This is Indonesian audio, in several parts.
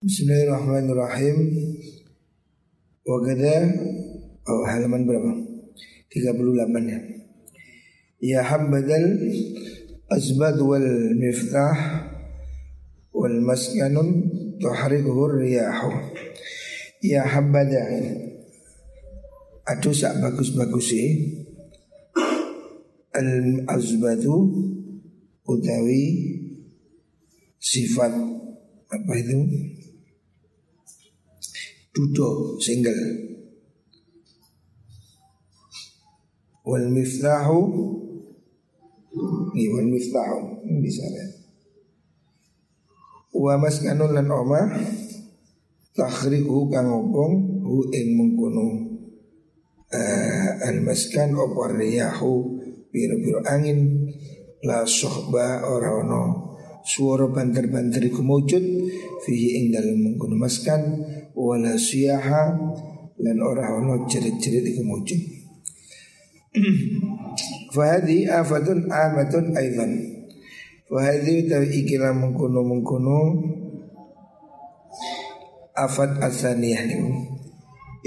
Bismillahirrahmanirrahim. Wagada oh halaman berapa? 38 ya. Ya hambadal azbad wal miftah wal maskanun tuhrikuhu riyahu. Ya hambada Aduh sak bagus-bagus sih Al azbadu Utawi Sifat Apa itu Dudo single Wal miftahu. Ini wal miftahu. Bisa ya Wa maskanun lan omah Takhriku kang opong Hu ing mengkono. Uh, Al-maskan opor riyahu Biru-biru angin. La sohba orang Suara banter-banter iku mujud. Fihi ing dalam mengkono maskan Wala siyaha Lan orang ono cerit-cerit iku mujud. Fahadi afatun amatun aidan. Fahadi utawi ikilah mengkono-mengkono Afat asaniyah niku.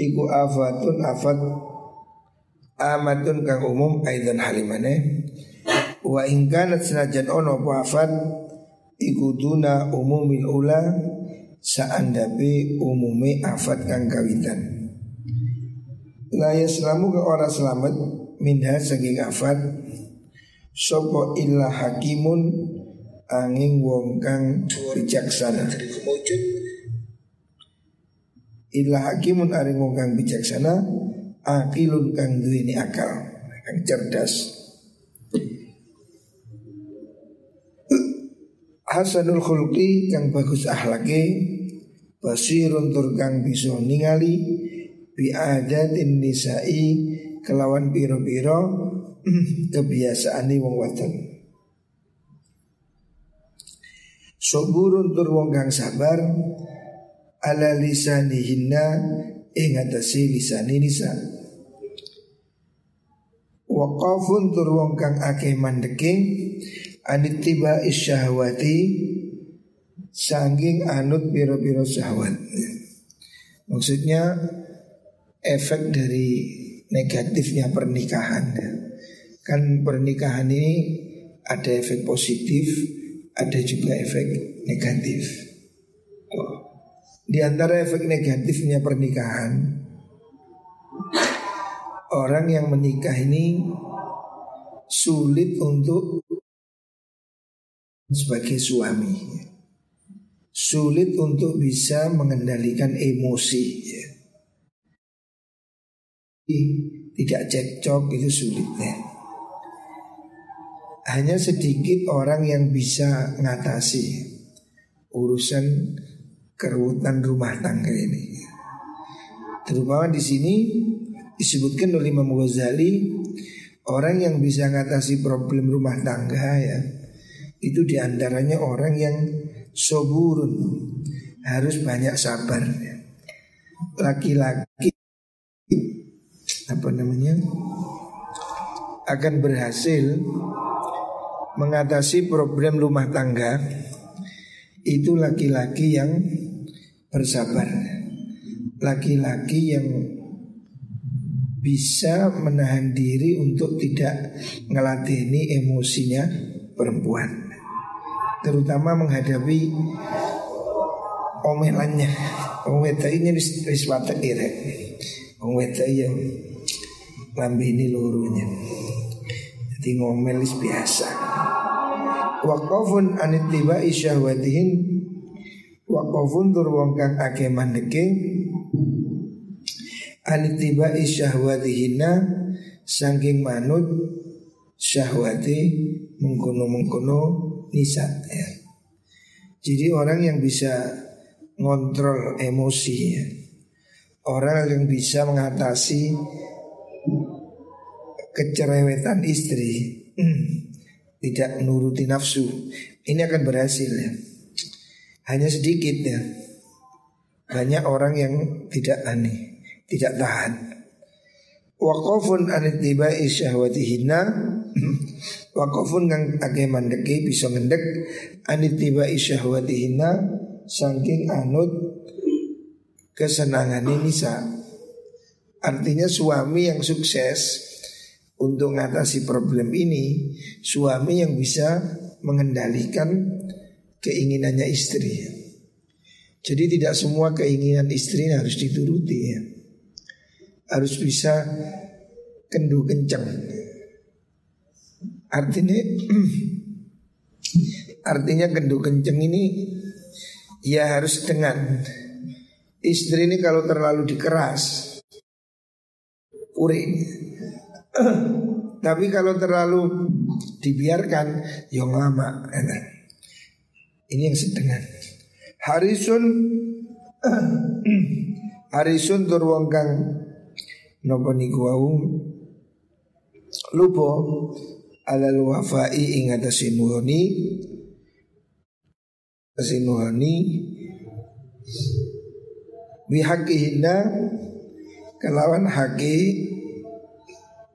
Iku afatun afat Amatun kang umum aidan halimane. Wa ingkanat senajan ono apa afat Iku duna umumil ula Saandapi umumi afat kang kawitan. Laya selamu ke orang selamat Minha saking afat. Sopo illa hakimun Angin wong kang bijaksana. Illa hakimun aring wong kang bijaksana Akilun kang duweni akal Kang cerdas Hasanul khulqi kang bagus ahlake Basirun tur kang bisa ningali Biadatin nisa'i Kelawan biro-biro Kebiasaan wong wadon. Soburun tur wong kang sabar Ala lisanihinna Ing atasi lisani nisa. Waqafun tur wong kang akeh mandeke Anitiba isyahwati Sangking anut biro-biro syahwat. Maksudnya efek dari negatifnya pernikahan. Kan pernikahan ini ada efek positif Ada juga efek negatif. Di antara efek negatifnya pernikahan Orang yang menikah ini sulit untuk sebagai suami sulit untuk bisa mengendalikan emosi ya. tidak cekcok itu sulit ya. hanya sedikit orang yang bisa ngatasi urusan keruwetan rumah tangga ini terutama di sini disebutkan oleh Imam Ghazali orang yang bisa ngatasi problem rumah tangga ya itu di antaranya orang yang soburun harus banyak sabar. Laki-laki apa namanya akan berhasil mengatasi problem rumah tangga itu laki-laki yang bersabar. Laki-laki yang bisa menahan diri untuk tidak ngelatini emosinya perempuan terutama menghadapi omelannya. Wedok ini wis wis watek ire wong wedok ya ini lurunya. Jadi ngomel wis biasa. Waqafun anittiba isyahwatihin. Waqafun tur wong kang akeh mandeke. Anittiba isyahwatihinna saking manut syahwati mengkono-mengkono nisa ya. Jadi orang yang bisa ngontrol emosi ya. Orang yang bisa mengatasi kecerewetan istri tidak menuruti nafsu ini akan berhasil ya. Hanya sedikit ya. Banyak orang yang tidak aneh, tidak tahan. Waqafun anitibai syahwatihinna Wakofun kang ake mandeki bisa ngendek anitiba isyahwatihina saking anut kesenangan ini nisa. Artinya suami yang sukses untuk mengatasi problem ini, suami yang bisa mengendalikan keinginannya istri. Jadi tidak semua keinginan istri harus dituruti ya. Harus bisa kendu kencang. Artinya artinya kendu kencang ini ya harus dengan istri ini kalau terlalu dikeras puring. Tapi kalau terlalu dibiarkan yang lama. Ini yang setengah. Harisun Harisun tur wong kang lupa alal wafai ing atase nuhoni atase nuhoni bihaqihinna kelawan haki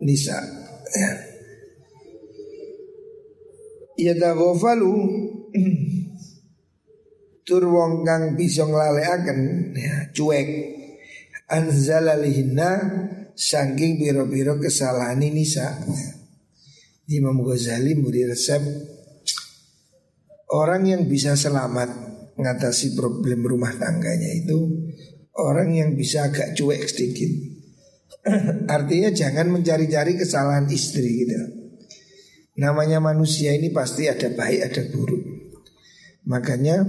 nisa. Ya. Yadaghafalu tur wong kang bisa nglalekaken ya, cuek. Anzalalihinna saking biro-biro kesalahan ini sa Imam Ghazali memberi resep orang yang bisa selamat mengatasi problem rumah tangganya itu orang yang bisa agak cuek sedikit. Artinya jangan mencari-cari kesalahan istri gitu. Namanya manusia ini pasti ada baik ada buruk. Makanya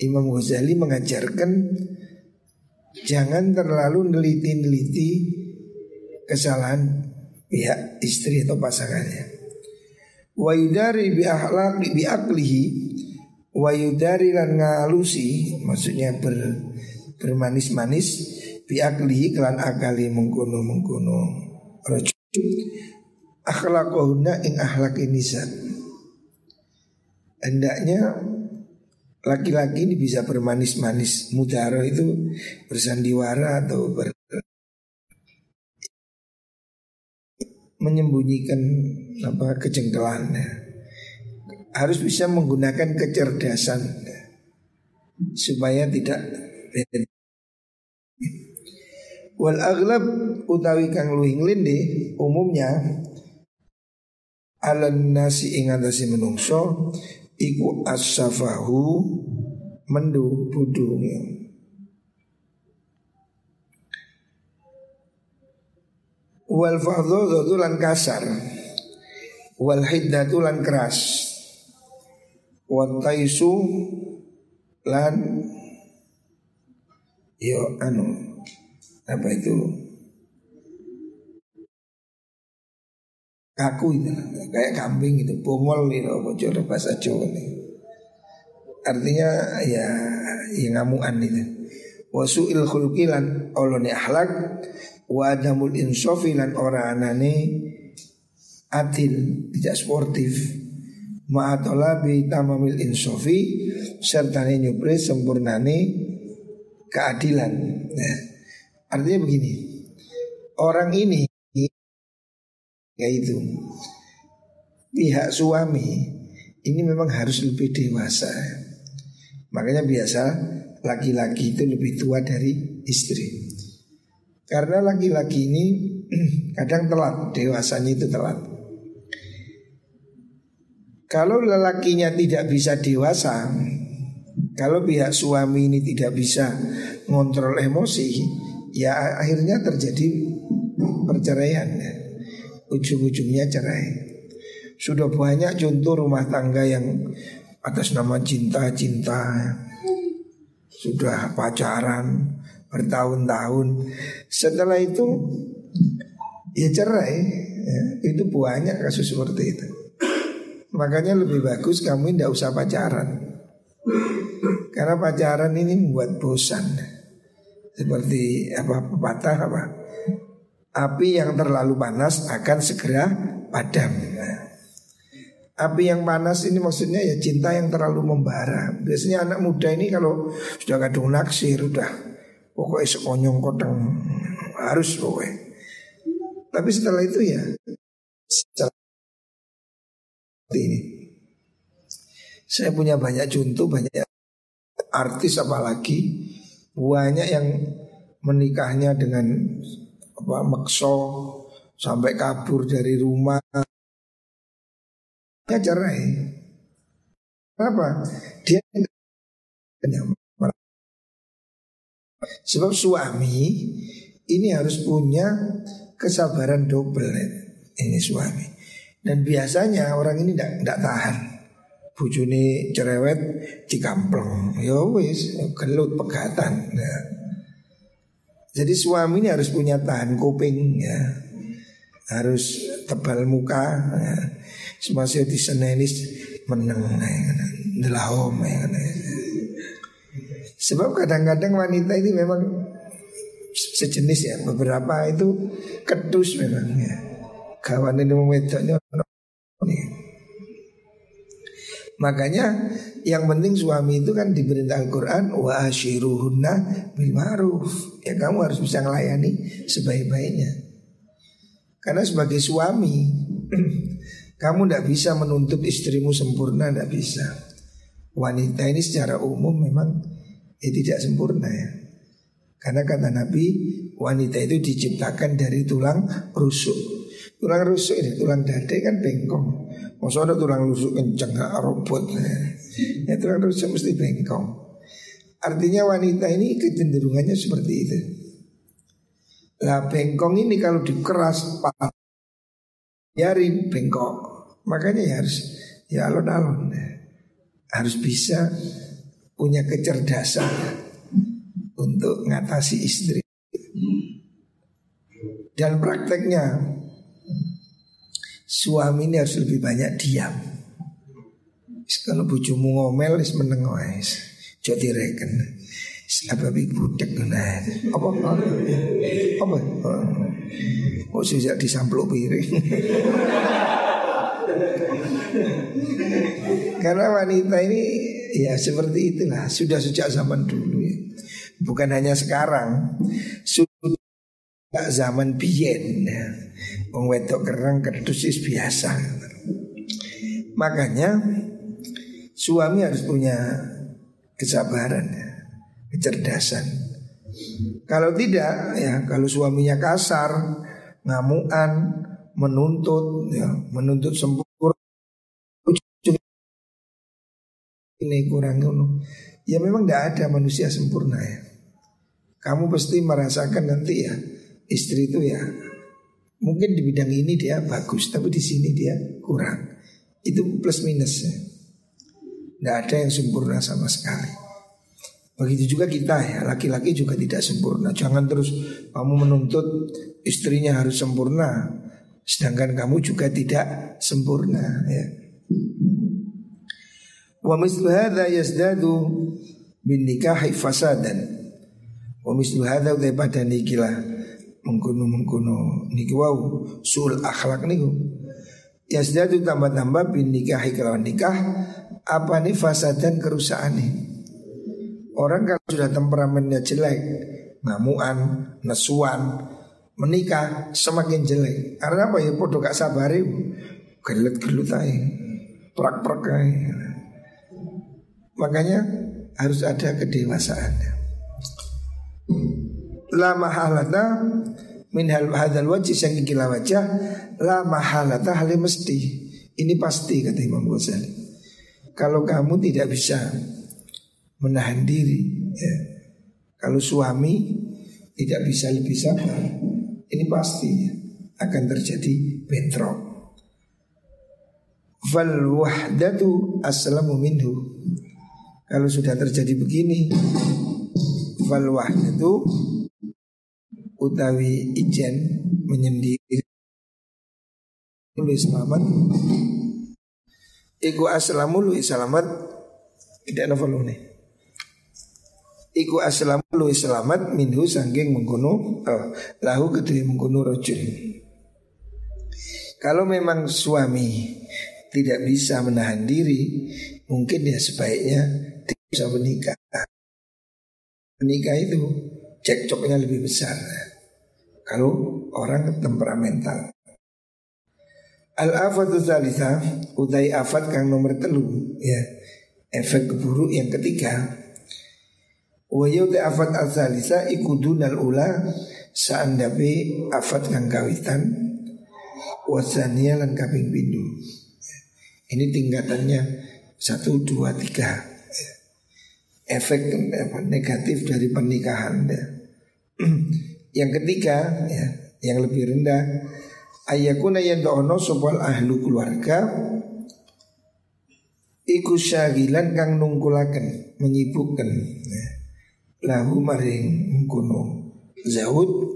Imam Ghazali mengajarkan jangan terlalu neliti-neliti kesalahan pihak istri atau pasangannya. Wa yudari bi akhlaqi bi aklihi wa yudari lan ngalusi maksudnya ber bermanis-manis bi aklihi kelan akali mengkono-mengkono rajul akhlaquhunna ing akhlak nisa. Hendaknya laki-laki ini bisa bermanis-manis mudaro itu bersandiwara atau ber menyembunyikan apa kejengkelannya harus bisa menggunakan kecerdasan supaya tidak wal aglab utawi kang luhing linde umumnya alan nasi ing atase menungso iku as-safahu mendu budung wal fadhadhu lan kasar. Wal hiddatu lan keras. Wat taisu lan yo anu apa itu? Kaku itu kayak kambing itu bongol itu bocor bahasa Jawa nih artinya ya ya ngamuan itu. Wasuil khulqi lan olone akhlak wa adamul insofi lan ora anane adil tidak sportif ma'atola bi tamamil insofi serta nyupre sempurnane keadilan nah, artinya begini orang ini yaitu pihak suami ini memang harus lebih dewasa. Makanya biasa laki-laki itu lebih tua dari istri. Karena laki-laki ini kadang telat, dewasanya itu telat. Kalau lelakinya tidak bisa dewasa, kalau pihak suami ini tidak bisa ngontrol emosi, ya akhirnya terjadi perceraian. Ya ujung-ujungnya cerai. Sudah banyak contoh rumah tangga yang atas nama cinta-cinta sudah pacaran bertahun-tahun. Setelah itu ya cerai. Ya, itu banyak kasus seperti itu. Makanya lebih bagus kamu tidak usah pacaran. Karena pacaran ini membuat bosan. Seperti apa pepatah apa? api yang terlalu panas akan segera padam. api yang panas ini maksudnya ya cinta yang terlalu membara. Biasanya anak muda ini kalau sudah kadung naksir, udah pokoknya sekonyong kodeng harus pokoknya. Tapi setelah itu ya seperti ini. Saya punya banyak contoh, banyak artis apalagi banyak yang menikahnya dengan apa makso sampai kabur dari rumah ya cerai apa dia sebab suami ini harus punya kesabaran double ini suami dan biasanya orang ini tidak tahan bujuni cerewet dikampleng ya wis gelut pegatan ya. jadi suami ini harus punya tahan kuping ya harus tebal muka ya. semasih di senenis meneng delahom ya. Sebab kadang-kadang wanita ini memang sejenis ya beberapa itu kedus memang ya. Kawan ini wedoknya Makanya yang penting suami itu kan diperintah Al-Quran Wa ashiruhunna bil ma'ruf. Ya kamu harus bisa melayani sebaik-baiknya. Karena sebagai suami Kamu tidak bisa menuntut istrimu sempurna Tidak bisa. Wanita ini secara umum memang ya tidak sempurna ya Karena kata Nabi Wanita itu diciptakan dari tulang rusuk Tulang rusuk ini, tulang dada kan bengkong. Ada tulang rusuk kenceng robot. Ya tulang rusuk mesti bengkong. Artinya wanita ini kecenderungannya seperti itu. Lah bengkong ini kalau dikeras biarin bengkok. Makanya ya harus ya alon-alon. Harus bisa punya kecerdasan untuk mengatasi istri. Dan prakteknya suami ini harus lebih banyak diam. Kalau bujumu ngomel is meneng wis. Jadi reken. Apa bi budek nah. Apa apa? Oh sejak disampluk piring. Karena wanita ini ya seperti itulah sudah sejak zaman dulu ya. Bukan hanya sekarang. Sudah zaman biyen. Wong wedok kerang kerdusis biasa Makanya Suami harus punya Kesabaran ya, Kecerdasan Kalau tidak ya Kalau suaminya kasar Ngamuan Menuntut ya, Menuntut sempurna Ini kurang Ya memang tidak ada manusia sempurna ya Kamu pasti merasakan nanti ya istri itu ya mungkin di bidang ini dia bagus, tapi di sini dia kurang. Itu plus minus ya. Tidak ada yang sempurna sama sekali. Begitu juga kita ya, laki-laki juga tidak sempurna. Jangan terus kamu menuntut istrinya harus sempurna, sedangkan kamu juga tidak sempurna ya. Wa mislu hadza yazdadu bin nikahi fasadan. Wa mislu hadza pada nikilah mengkuno mengkuno niki sul akhlak niku. Yasdadu tambah-tambah bin nikah kelawan nikah apa nih fasadan kerusakan nih orang kalau sudah temperamennya jelek ngamuan nesuan menikah semakin jelek. Karena apa ya? Podo gak sabari gelut gelut aja prak prak aja makanya harus ada kedewasaan. La mahalata min hal hadal wajib yang kikila wajah la mahalata hal mesti. Ini pasti kata Imam Ghazali. Kalau kamu tidak bisa menahan diri ya, kalau suami tidak bisa lebih sabar ini pasti akan terjadi bentrok. Fal wahdatu aslamu minhu kalau sudah terjadi begini fal wahdatu utawi ijen menyendiri. Lu selamat. Iku aslamu lu selamat. Tidak novel nih. Iku aslamu lu selamat minhu sanggeng mengkuno oh, lahu kedua mengkuno rojul. Kalau memang suami tidak bisa menahan diri Mungkin ya sebaiknya tidak bisa menikah. Menikah itu cekcoknya lebih besar. Kalau orang temperamental. Al afatu salisa utai afat kang nomor telu ya. Efek buruk yang ketiga. Wa yauti afat al-thalitha ikudunal ula Saandapi afat kang kawitan Wasania kaping pindu Ini tingkatannya Satu, dua, tiga. Efek negatif dari pernikahan Yang ketiga ya, Yang lebih rendah Ayakuna do'ono sopal ahlu keluarga Iku syagilan kang nungkulaken Menyibukkan ya. Lahu maring mengkono. Zahud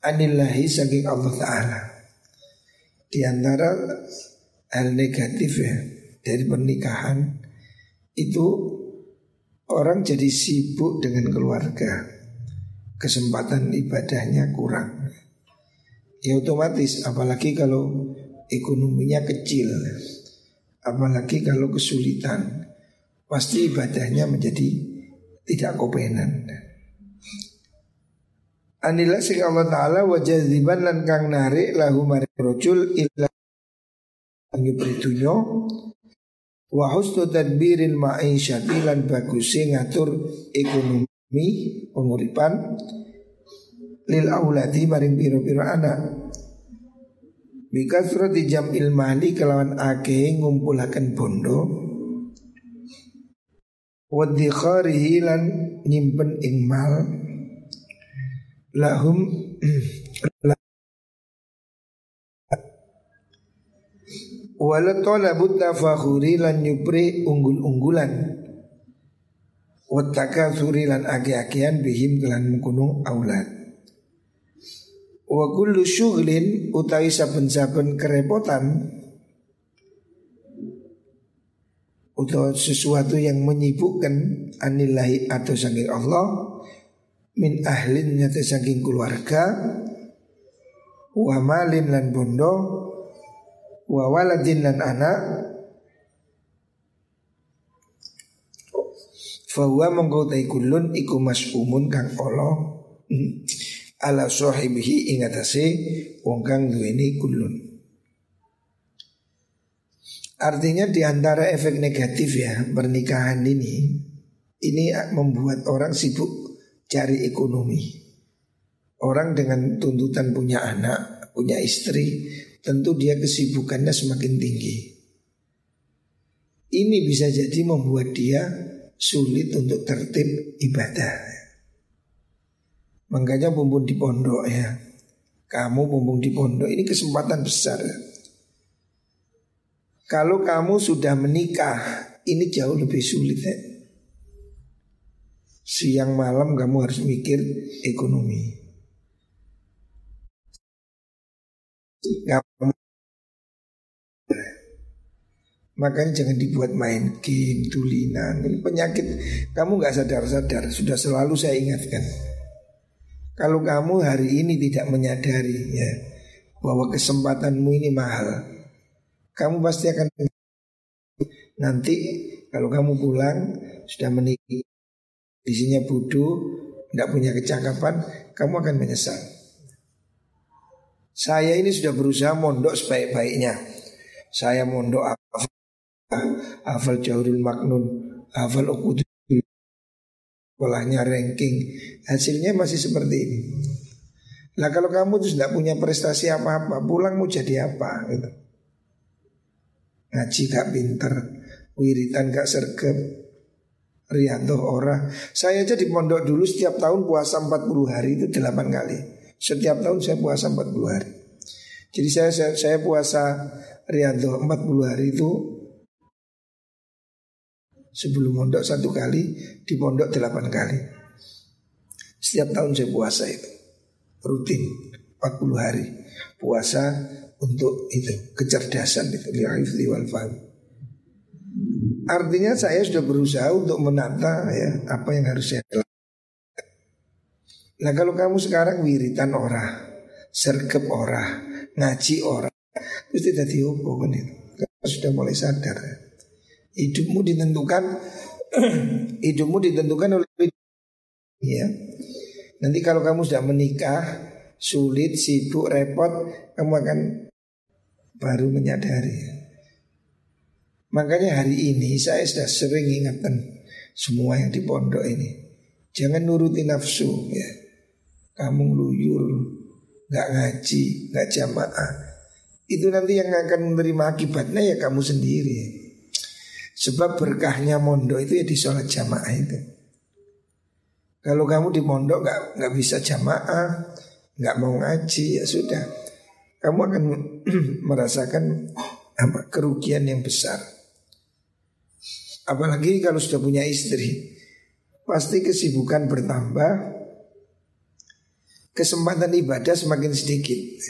anillahi saking Allah Ta'ala. Di antara hal negatif ya dari pernikahan itu orang jadi sibuk dengan keluarga kesempatan ibadahnya kurang ya otomatis apalagi kalau ekonominya kecil apalagi kalau kesulitan pasti ibadahnya menjadi tidak kopenan. Anila sing Allah Ta'ala wajaziban lan kang narik lahu maring rojul illa anggi beritunya wa husnu tadbiril ma'isyati lan bagusi ngatur ekonomi penguripan lil auladi maring piro-piro anak. Bikasrati jam ilmali kelawan ake ngumpulakan bondo. Wadhikharihi lan nyimpen ing mal. Lahum wala talabu tafakhuri lan nyupri unggul-unggulan. Wattaka suri lan ake-akean bihim kelan mengkunung aulad. Wa kullu syughlin utawi saben-saben kerepotan atau sesuatu yang menyibukkan anillahi atau saking Allah min ahlin nyata saking keluarga wa malin lan bondo wa waladin lan anak fahuwa mengkotai kulun iku mas'umun kang Allah hmm, ala sahibihi ingatase wong kang duweni kulun Artinya di antara efek negatif ya pernikahan ini ini membuat orang sibuk cari ekonomi. Orang dengan tuntutan punya anak, punya istri, tentu dia kesibukannya semakin tinggi. Ini bisa jadi membuat dia sulit untuk tertib ibadah. Makanya bumbung di pondok ya. Kamu bumbung di pondok ini kesempatan besar. Kalau kamu sudah menikah, ini jauh lebih sulit ya. Siang malam kamu harus mikir ekonomi. Kamu Makanya jangan dibuat main game, tulinan Ini penyakit Kamu nggak sadar-sadar Sudah selalu saya ingatkan Kalau kamu hari ini tidak menyadari ya Bahwa kesempatanmu ini mahal kamu pasti akan nanti kalau kamu pulang sudah menikah isinya bodoh, tidak punya kecakapan, kamu akan menyesal. Saya ini sudah berusaha mondok sebaik-baiknya. Saya mondok hafal, Jaurul Maknun, hafal Ukudul, polanya ranking. Hasilnya masih seperti ini. Nah kalau kamu tuh tidak punya prestasi apa-apa, pulang mau jadi apa gitu. Ngaji gak pinter Wiritan gak sergap Rianto ora Saya aja di pondok dulu setiap tahun puasa 40 hari itu 8 kali Setiap tahun saya puasa 40 hari Jadi saya saya, saya puasa Rianto 40 hari itu Sebelum pondok satu kali Di pondok 8 kali Setiap tahun saya puasa itu Rutin 40 hari Puasa untuk itu kecerdasan itu li'ifli wal. Artinya saya sudah berusaha untuk menata ya apa yang harus saya lakukan. Nah kalau kamu sekarang wiritan ora, sergep ora, ngaji ora, terus tidak diopo kan itu. Kamu sudah mulai sadar. Hidupmu ditentukan, hidupmu ditentukan oleh ya. Nanti kalau kamu sudah menikah, sulit, sibuk, repot, kamu akan baru menyadari. Makanya hari ini saya sudah sering ingatkan semua yang di pondok ini. Jangan nuruti nafsu ya. Kamu luyur, nggak ngaji, nggak jamaah. Itu nanti yang akan menerima akibatnya ya kamu sendiri. Sebab berkahnya mondok itu ya di sholat jamaah itu. Kalau kamu di mondok nggak nggak bisa jamaah, nggak mau ngaji ya sudah, kamu akan merasakan apa kerugian yang besar. Apalagi kalau sudah punya istri, pasti kesibukan bertambah, kesempatan ibadah semakin sedikit.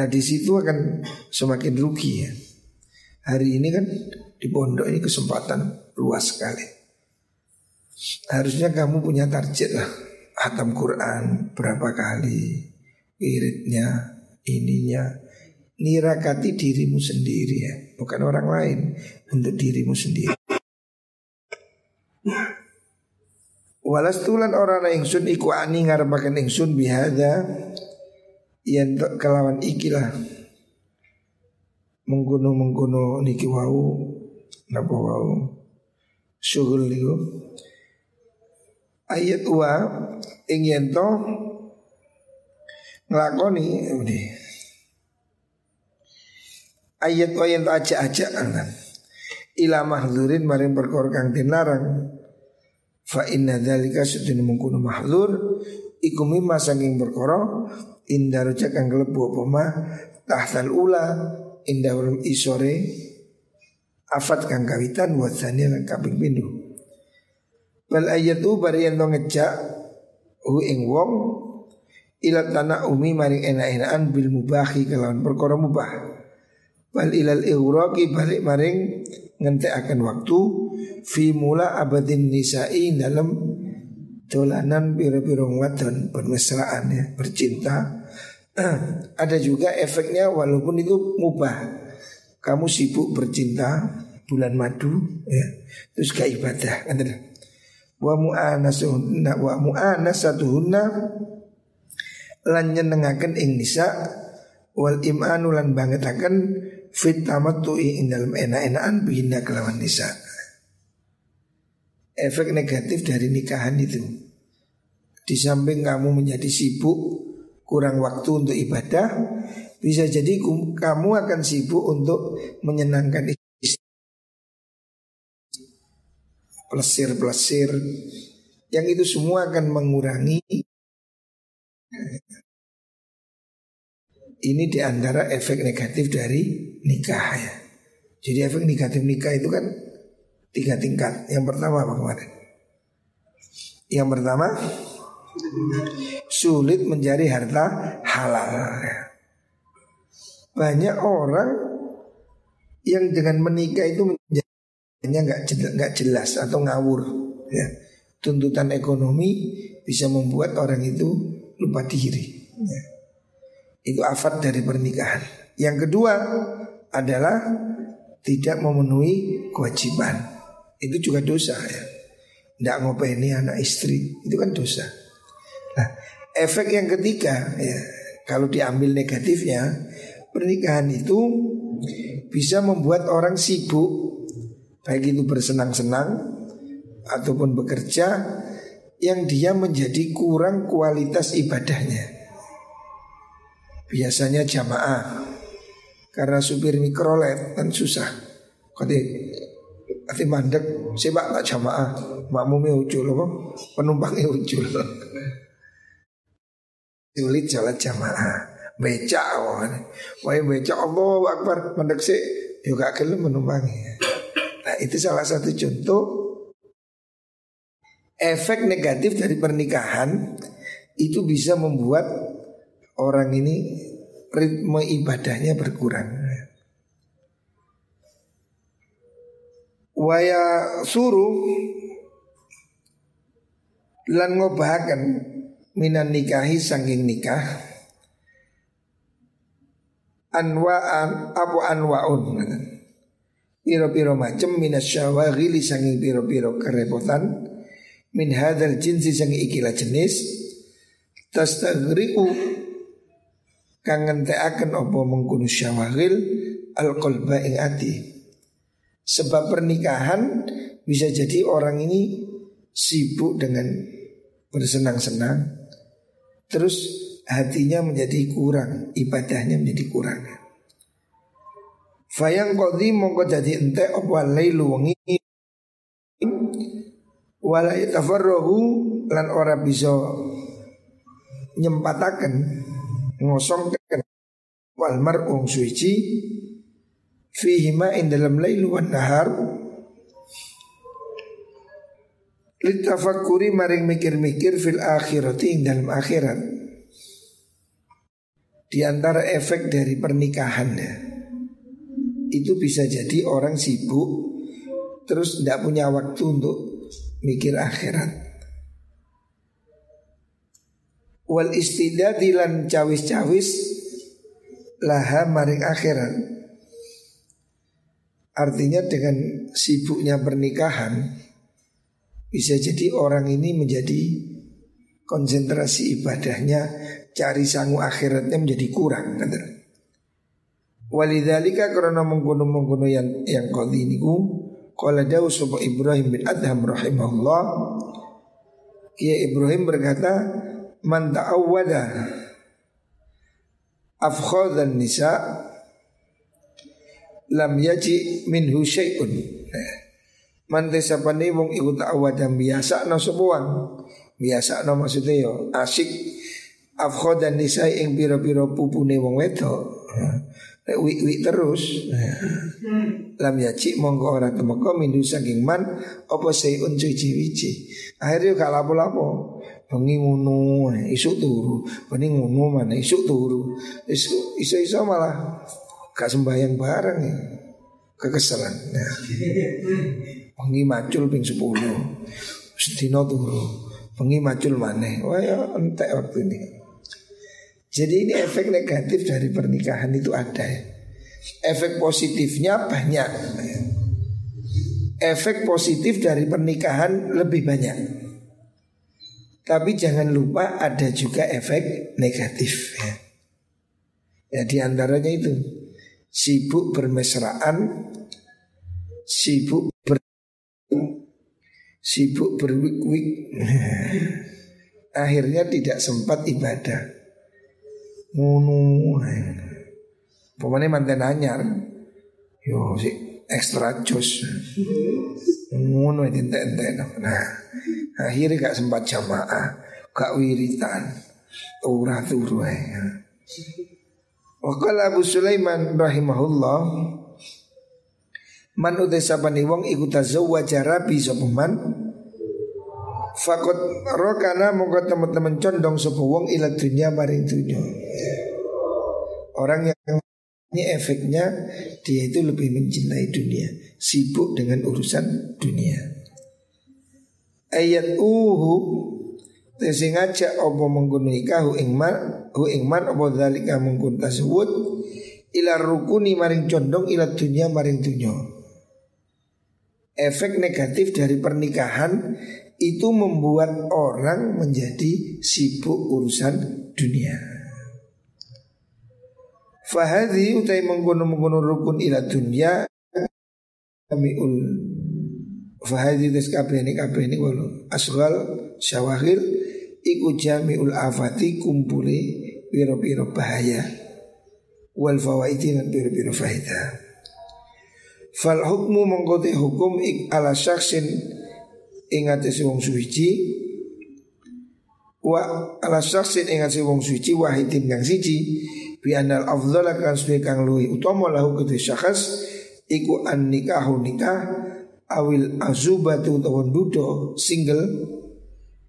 Nah di situ akan semakin rugi ya. Hari ini kan di pondok ini kesempatan luas sekali. Harusnya kamu punya target lah. Hatam Quran berapa kali, wiridnya, ininya. Nirakati dirimu sendiri ya, bukan orang lain, untuk dirimu sendiri. Walas tulan orang ingsun iku ani ngarepaken ingsun bihada yen kelawan ikilah mengguno mengguno niki wau. Napa wau? Syughul niku. Ayat wa ing yen to nglakoni ayat wa yen to aja-aja ila mahzurin maring perkara kang dilarang fa inna dzalika sedene mungkunu mahzur. Iku mimma saking perkara indah rujak kang kelebu apa tahtal ula indah ulum isore afat kang kawitan wa tsani lan kaping pindho bal ayatu bari yen ngejak hu ing wong ila tanah umi maring enak-enakan bil mubahi kelawan perkara mubah. Bal ilal ihraqi balik maring akan waktu fi mula abadin nisa'i dalam dolanan biro-biro wadon bermesraan ya bercinta ada juga efeknya walaupun itu mubah. Kamu sibuk bercinta bulan madu ya terus gak ibadah kan wa mu'anasuhunna wa mu'anasatuhunna lan nyenengaken ing nisa wal imanu lan bangetaken fit tamattu'i ing dalam enak-enakan bina kelawan nisa. Efek negatif dari nikahan itu. Di samping kamu menjadi sibuk Kurang waktu untuk ibadah Bisa jadi kamu akan sibuk untuk menyenangkan istri Pelesir-pelesir Yang itu semua akan mengurangi ini di antara efek negatif dari nikah ya. Jadi efek negatif nikah itu kan tiga tingkat. Yang pertama apa kemarin? Yang pertama sulit mencari harta halal. Ya. Banyak orang yang dengan menikah itu menjadinya nggak nggak jelas atau ngawur. Ya. Tuntutan ekonomi bisa membuat orang itu lupa diri. Ya. Itu afat dari pernikahan. Yang kedua adalah tidak memenuhi kewajiban. Itu juga dosa ya. Tidak ngopeni anak istri itu kan dosa. Nah, efek yang ketiga ya, kalau diambil negatifnya, pernikahan itu bisa membuat orang sibuk baik itu bersenang-senang ataupun bekerja yang dia menjadi kurang kualitas ibadahnya. Biasanya jamaah Karena supir mikrolet kan susah. Kati Kati mandek Sebab tak jamaah. Makmumnya ucul Penumpangnya ucul Sulit jalan jamaah. Becak Wah. Becak Allah Akbar. Mandek sih Juga kelem menumpangi. Nah itu salah satu contoh Efek negatif dari pernikahan Itu bisa membuat orang ini ritme ibadahnya berkurang. Waya suruh lan ngobahaken minan nikahi sanging nikah anwaan apa anwaun? Piro-piro macem minas syawagili sanging piro-piro kerepotan min hadal jinsi sanging ikilah jenis tastagriku kang ngentekaken apa mengkono syawagil al qalba ing ati. Sebab pernikahan bisa jadi orang ini sibuk dengan bersenang-senang Terus hatinya menjadi kurang Ibadahnya menjadi kurang. Fayang kodi mongko jadi ente apa lailu wengi. Wala yatafarrahu lan ora bisa nyempataken ngosongken wal mar'ung suci. Fihi ma in dalam lailu wan nahar litafakuri maring mikir-mikir fil akhirati dalam akhirat di antara efek dari pernikahan ya, itu bisa jadi orang sibuk terus tidak punya waktu untuk mikir akhirat. Wal istidadilan cawis-cawis laha maring akhirat. Artinya dengan sibuknya pernikahan bisa jadi orang ini menjadi konsentrasi ibadahnya cari sangu akhiratnya menjadi kurang kata. Walidhalika karena menggunung-menggunung yang yang kau ini Qala dawu sapa Ibrahim bin Adham rahimahullah Ya Ibrahim berkata Man ta'awwada Afkhadan nisa Lam yaji minhu syai'un Man desapani wong iku ta'awwada biasa no sebuang Biasa no maksudnya yo asik. Afkhadan nisa ing piro-piro pupune wong wedok. Wik-wik terus lam yaci monggo ora temeka mindu saking man apa sayun cuci-wici akhirnya gak lapo-lapo. Bengi ngono isu turu. Bengi ngono mana isu turu. Isu isu malah gak sembayang bareng. Ya kekesalan nah. Bengi macul ping 10 sedina turu bengi macul mana wah ya entek waktu ini jadi ini efek negatif dari pernikahan itu ada ya. Efek positifnya banyak. Efek positif dari pernikahan lebih banyak. Tapi jangan lupa ada juga efek negatif ya. Ya di antaranya itu sibuk bermesraan, sibuk sibuk berwik-wik. Akhirnya tidak sempat ibadah. Ngono. Pemane manten anyar. Yo si ekstra jos. Ngono ente-ente. Nah, akhirnya gak sempat jamaah, gak wiritan. Ora turu. Wakala Abu Sulaiman rahimahullah Man utai sapani wong iku tazawwaja rabi sapa man? Fakot rokana mongko teman-teman condong sapa wong ila dunya maring dunya. Orang yang ini efeknya dia itu lebih mencintai dunia, sibuk dengan urusan dunia. Ayat uhu Tesi ngajak opo menggunai kahu ingman Hu ingman opo dalika menggun tasawud Ila rukuni maring condong ila dunia maring dunia Efek negatif dari pernikahan Itu membuat orang menjadi sibuk urusan dunia. Fahadi utai mengkono mengkono rukun ila dunya ul Fahadi tes kabeh ini kabeh ini walu asgal syawahil iku ul afati kumpuli piro-piro bahaya. Wal fawaidi lan piro-piro faedah. Fal hukmu mengkoti hukum ik ala syaksin ingat si wong suci. Wa ala syaksin ingat si wong suci wahidin kang siji. Bi anal afdhala kan suwe kang luwi utama lahu kedhe syakhs iku an nikahu nikah awil azubatu utawa dudo single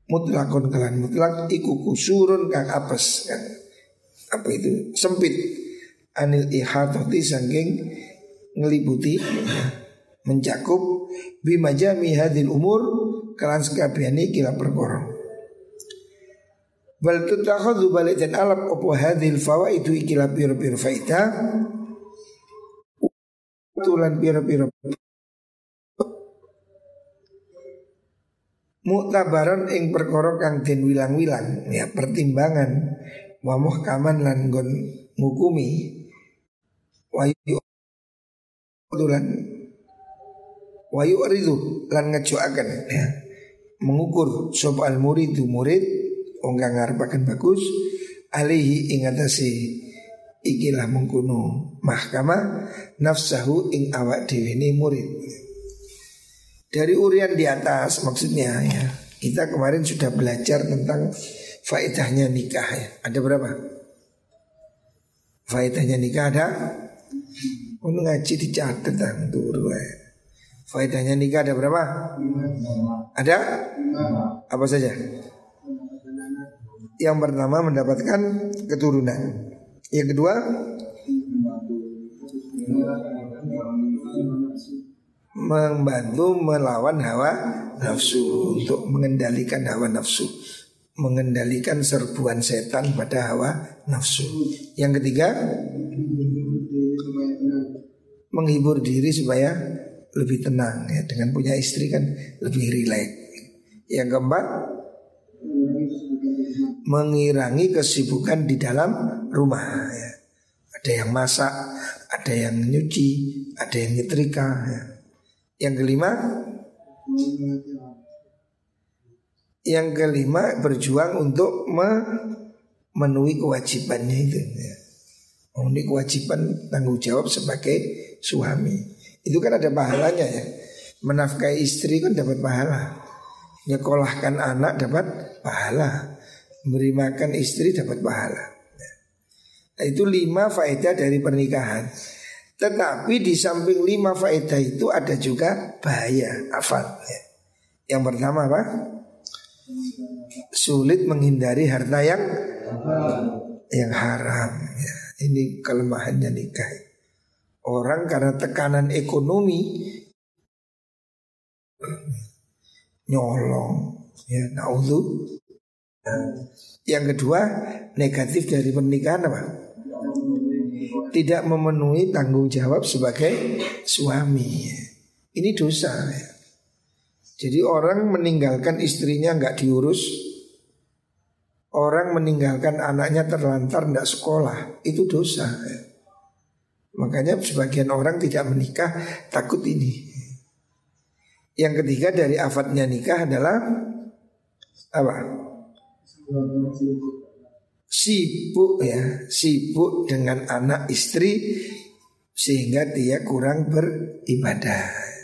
mutlakon kalan mutlak iku kusurun kang apes. Kan apa itu? Sempit. Anil ihatati sangking ngeliputi mencakup bimajami hadil umur kalan sekabiani kila perkara. Bal tutakhadhu balik dan alap opo hadhil itu ikilah piro-piro faida. Tulan piro-piro. Muktabaran ing perkara kang den wilang-wilang ya pertimbangan wa muhkaman lan gon ngukumi. Wa tulan Wa yu'ridu lan ngejoaken ya. Mengukur sop al murid murid wong kang ngarepaken bagus alihi ing atase ikilah mengkuno mahkamah nafsahu ing awak dhewe murid. Dari urian di atas maksudnya ya. Kita kemarin sudah belajar tentang faedahnya nikah ya. Ada berapa? Faedahnya nikah ada Untuk ngaji dicatat turu Faedahnya nikah ada berapa? Ada? Apa saja? Yang pertama mendapatkan keturunan Yang kedua Membantu melawan hawa nafsu Untuk mengendalikan hawa nafsu mengendalikan serbuan setan pada hawa nafsu. Yang ketiga, menghibur diri supaya lebih tenang ya dengan punya istri kan lebih rileks. Yang keempat, mengirangi kesibukan di dalam rumah ya. Ada yang masak, ada yang nyuci, ada yang nyetrika ya. Yang kelima, yang kelima berjuang untuk memenuhi kewajibannya itu ya. Memenuhi kewajiban tanggung jawab sebagai suami Itu kan ada pahalanya ya Menafkahi istri kan dapat pahala Nyekolahkan anak dapat pahala Memberi makan istri dapat pahala Nah itu lima faedah dari pernikahan Tetapi di samping lima faedah itu ada juga bahaya Afal ya. Yang pertama apa? sulit menghindari harta yang yang haram. Ya, ini kelemahannya nikah. Orang karena tekanan ekonomi nyolong, ya naudhu. Yang kedua negatif dari pernikahan apa? Tidak memenuhi tanggung jawab sebagai suami. Ini dosa. Ya. Jadi orang meninggalkan istrinya nggak diurus, orang meninggalkan anaknya terlantar nggak sekolah, itu dosa. Makanya sebagian orang tidak menikah takut ini. Yang ketiga dari afatnya nikah adalah apa? Sibuk ya, sibuk dengan anak istri sehingga dia kurang beribadah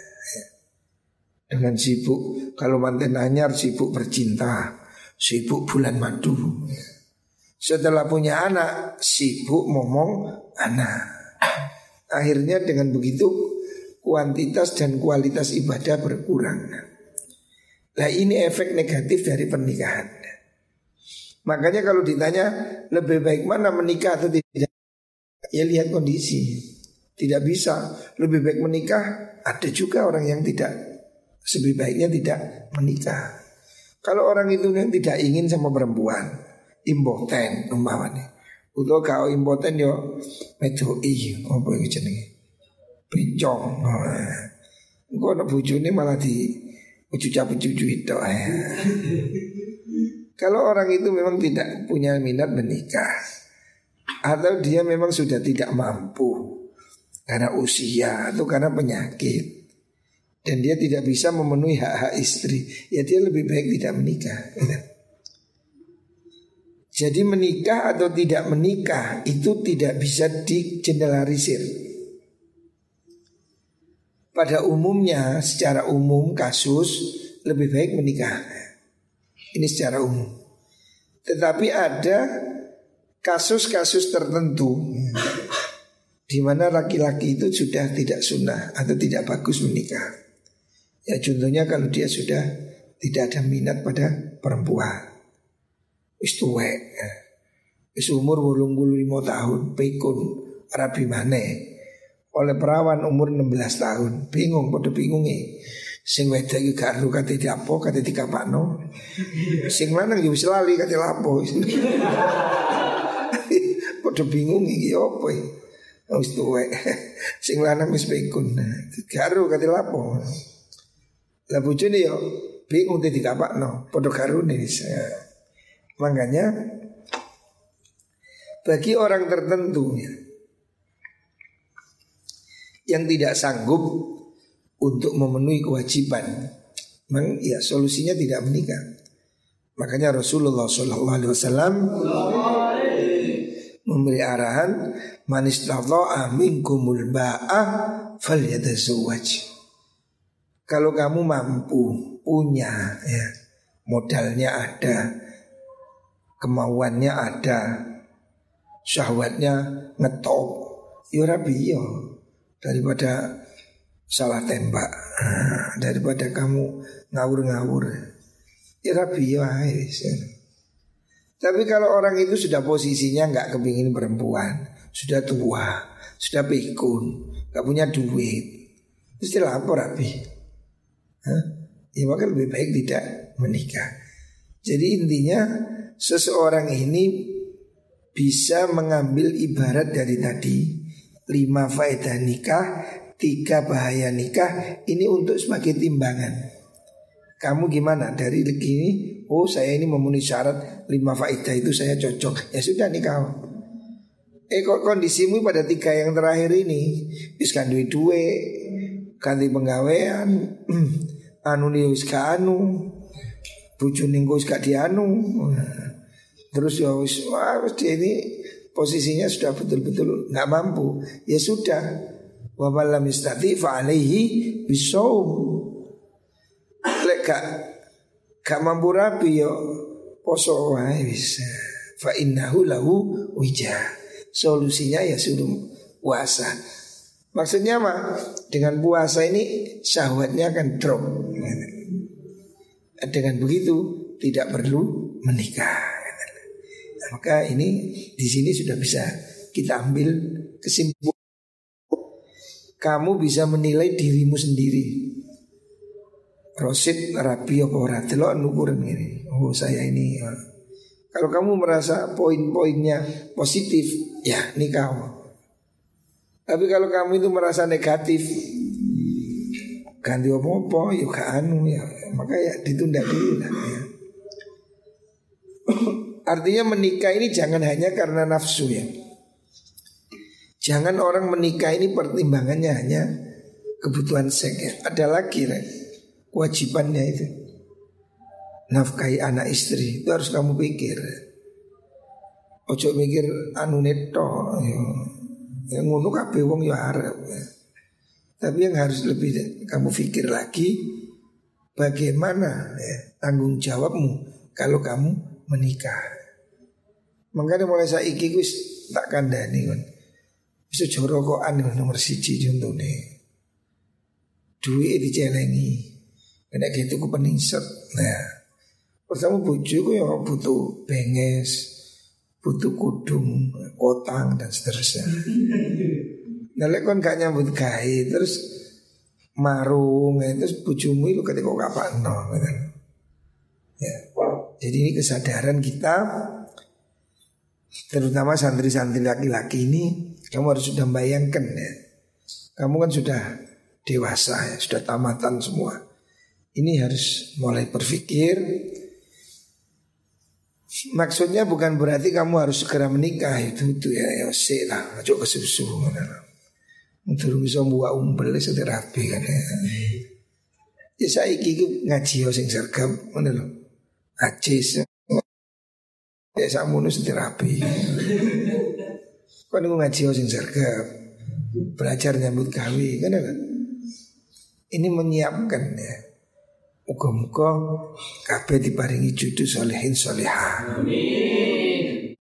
dengan sibuk kalau manten anyar sibuk bercinta, sibuk bulan madu. Setelah punya anak sibuk ngomong anak. Akhirnya dengan begitu kuantitas dan kualitas ibadah berkurang. Nah ini efek negatif dari pernikahan. Makanya kalau ditanya lebih baik mana menikah atau tidak, ya lihat kondisi. Tidak bisa lebih baik menikah. Ada juga orang yang tidak Sebaiknya tidak menikah. Kalau orang itu yang tidak ingin sama perempuan, impoten umpamanya. Uto kau impoten yo i apa yang jenenge? Bencong. Engko ana bojone malah di cucu-cucu itu. Kalau orang itu memang tidak punya minat menikah atau dia memang sudah tidak mampu karena usia atau karena penyakit dan dia tidak bisa memenuhi hak-hak istri, ya dia lebih baik tidak menikah. Jadi menikah atau tidak menikah itu tidak bisa digeneralisir. Pada umumnya, secara umum kasus lebih baik menikah. Ini secara umum. Tetapi ada kasus-kasus tertentu di mana laki-laki itu sudah tidak sunnah atau tidak bagus menikah. Ya contohnya kalau dia sudah tidak ada minat pada perempuan. Wis tuwek. Ya. Wis umur 85 tahun, pikun rabi mana? Oleh perawan umur 16 tahun, bingung pada bingung nih. Sing wedok iki gak ru kate diapo kate dikapakno. Sing lanang yo wis lali kate lapo. Padha bingung iki opo iki. Wis tuwek. Sing lanang wis pikun. Gak ru kate lapo. Lah bojone yo bingung tadi kapak no, podo karune saya. Makanya bagi orang tertentu yang tidak sanggup untuk memenuhi kewajiban. Memang ya solusinya tidak menikah. Makanya Rasulullah Shallallahu Alaihi Wasallam memberi arahan manis amin kumul ba'ah fal Kalau kamu mampu punya ya modalnya ada, kemauannya ada, syahwatnya ngetop, ya rabi ya daripada salah tembak, daripada kamu ngawur-ngawur, ya rabi ya Tapi kalau orang itu sudah posisinya nggak kepingin perempuan, sudah tua, sudah pikun, nggak punya duit, mesti lapor rabi. Hah? Ya maka lebih baik tidak menikah. Jadi intinya seseorang ini bisa mengambil ibarat dari tadi lima faedah nikah, tiga bahaya nikah ini untuk sebagai timbangan. Kamu gimana dari begini? Oh saya ini memenuhi syarat lima faedah itu saya cocok. Ya sudah nikah. Eh kok kondisimu pada tiga yang terakhir ini Bisa duit duit Ganti penggawean Anu nih anu Bujun ning wis gak dianu. Terus ya wis wah dia ini posisinya sudah betul-betul nggak mampu. Ya sudah. Wa malam istati fa alaihi. Lek gak gak mampu rapi yo poso wae bisa. Fa innahu lahu wija. Solusinya ya suruh puasa. Maksudnya apa? Dengan puasa ini syahwatnya akan drop. Dengan begitu tidak perlu menikah. Nah, maka ini di sini sudah bisa kita ambil kesimpulan. Kamu bisa menilai dirimu sendiri. Rosid rapi apa ora ini. Oh saya ini. Ya. Kalau kamu merasa poin-poinnya positif, ya nikah. Tapi kalau kamu itu merasa negatif, ganti apa-apa ya anu ya maka ya ditunda dulu lah ya. Artinya menikah ini jangan hanya karena nafsu ya. Jangan orang menikah ini pertimbangannya hanya kebutuhan seks ya. Ada lagi lah kewajibannya itu. Nafkahi anak istri itu harus kamu pikir. Ojo mikir anu neto ya. Yang ngono kabeh wong ya arep. Ya. Tapi yang harus lebih kamu pikir lagi bagaimana ya, tanggung jawabmu kalau kamu menikah. Makanya mulai saya gus tak kandani kan. Bisa jorokoan nomor siji nih. Duit dicelengi. Kena gitu ku peningset. Nah, pertama bujuku ya butuh benges, butuh kudung, kotang dan seterusnya. Nah kon gak nyambut gawe terus marung ya, terus bojomu itu ketika gak gitu. Ya. Jadi ini kesadaran kita terutama santri-santri laki-laki ini kamu harus sudah bayangkan ya. Kamu kan sudah dewasa ya, sudah tamatan semua. Ini harus mulai berpikir Maksudnya bukan berarti kamu harus segera menikah itu itu ya ya lah, aja kesusu. Untuk bisa buat umpel sudah rapi kan ya. Ya saya iki ngaji yo sing sergap mana lo. Ajis. Ya samono sudah rapi. Kan ngaji yo sing sergap. Belajar nyambut kami kan kan. Ini menyiapkan ya. Muka-muka kabeh diparingi judul solehin solehah. Amin.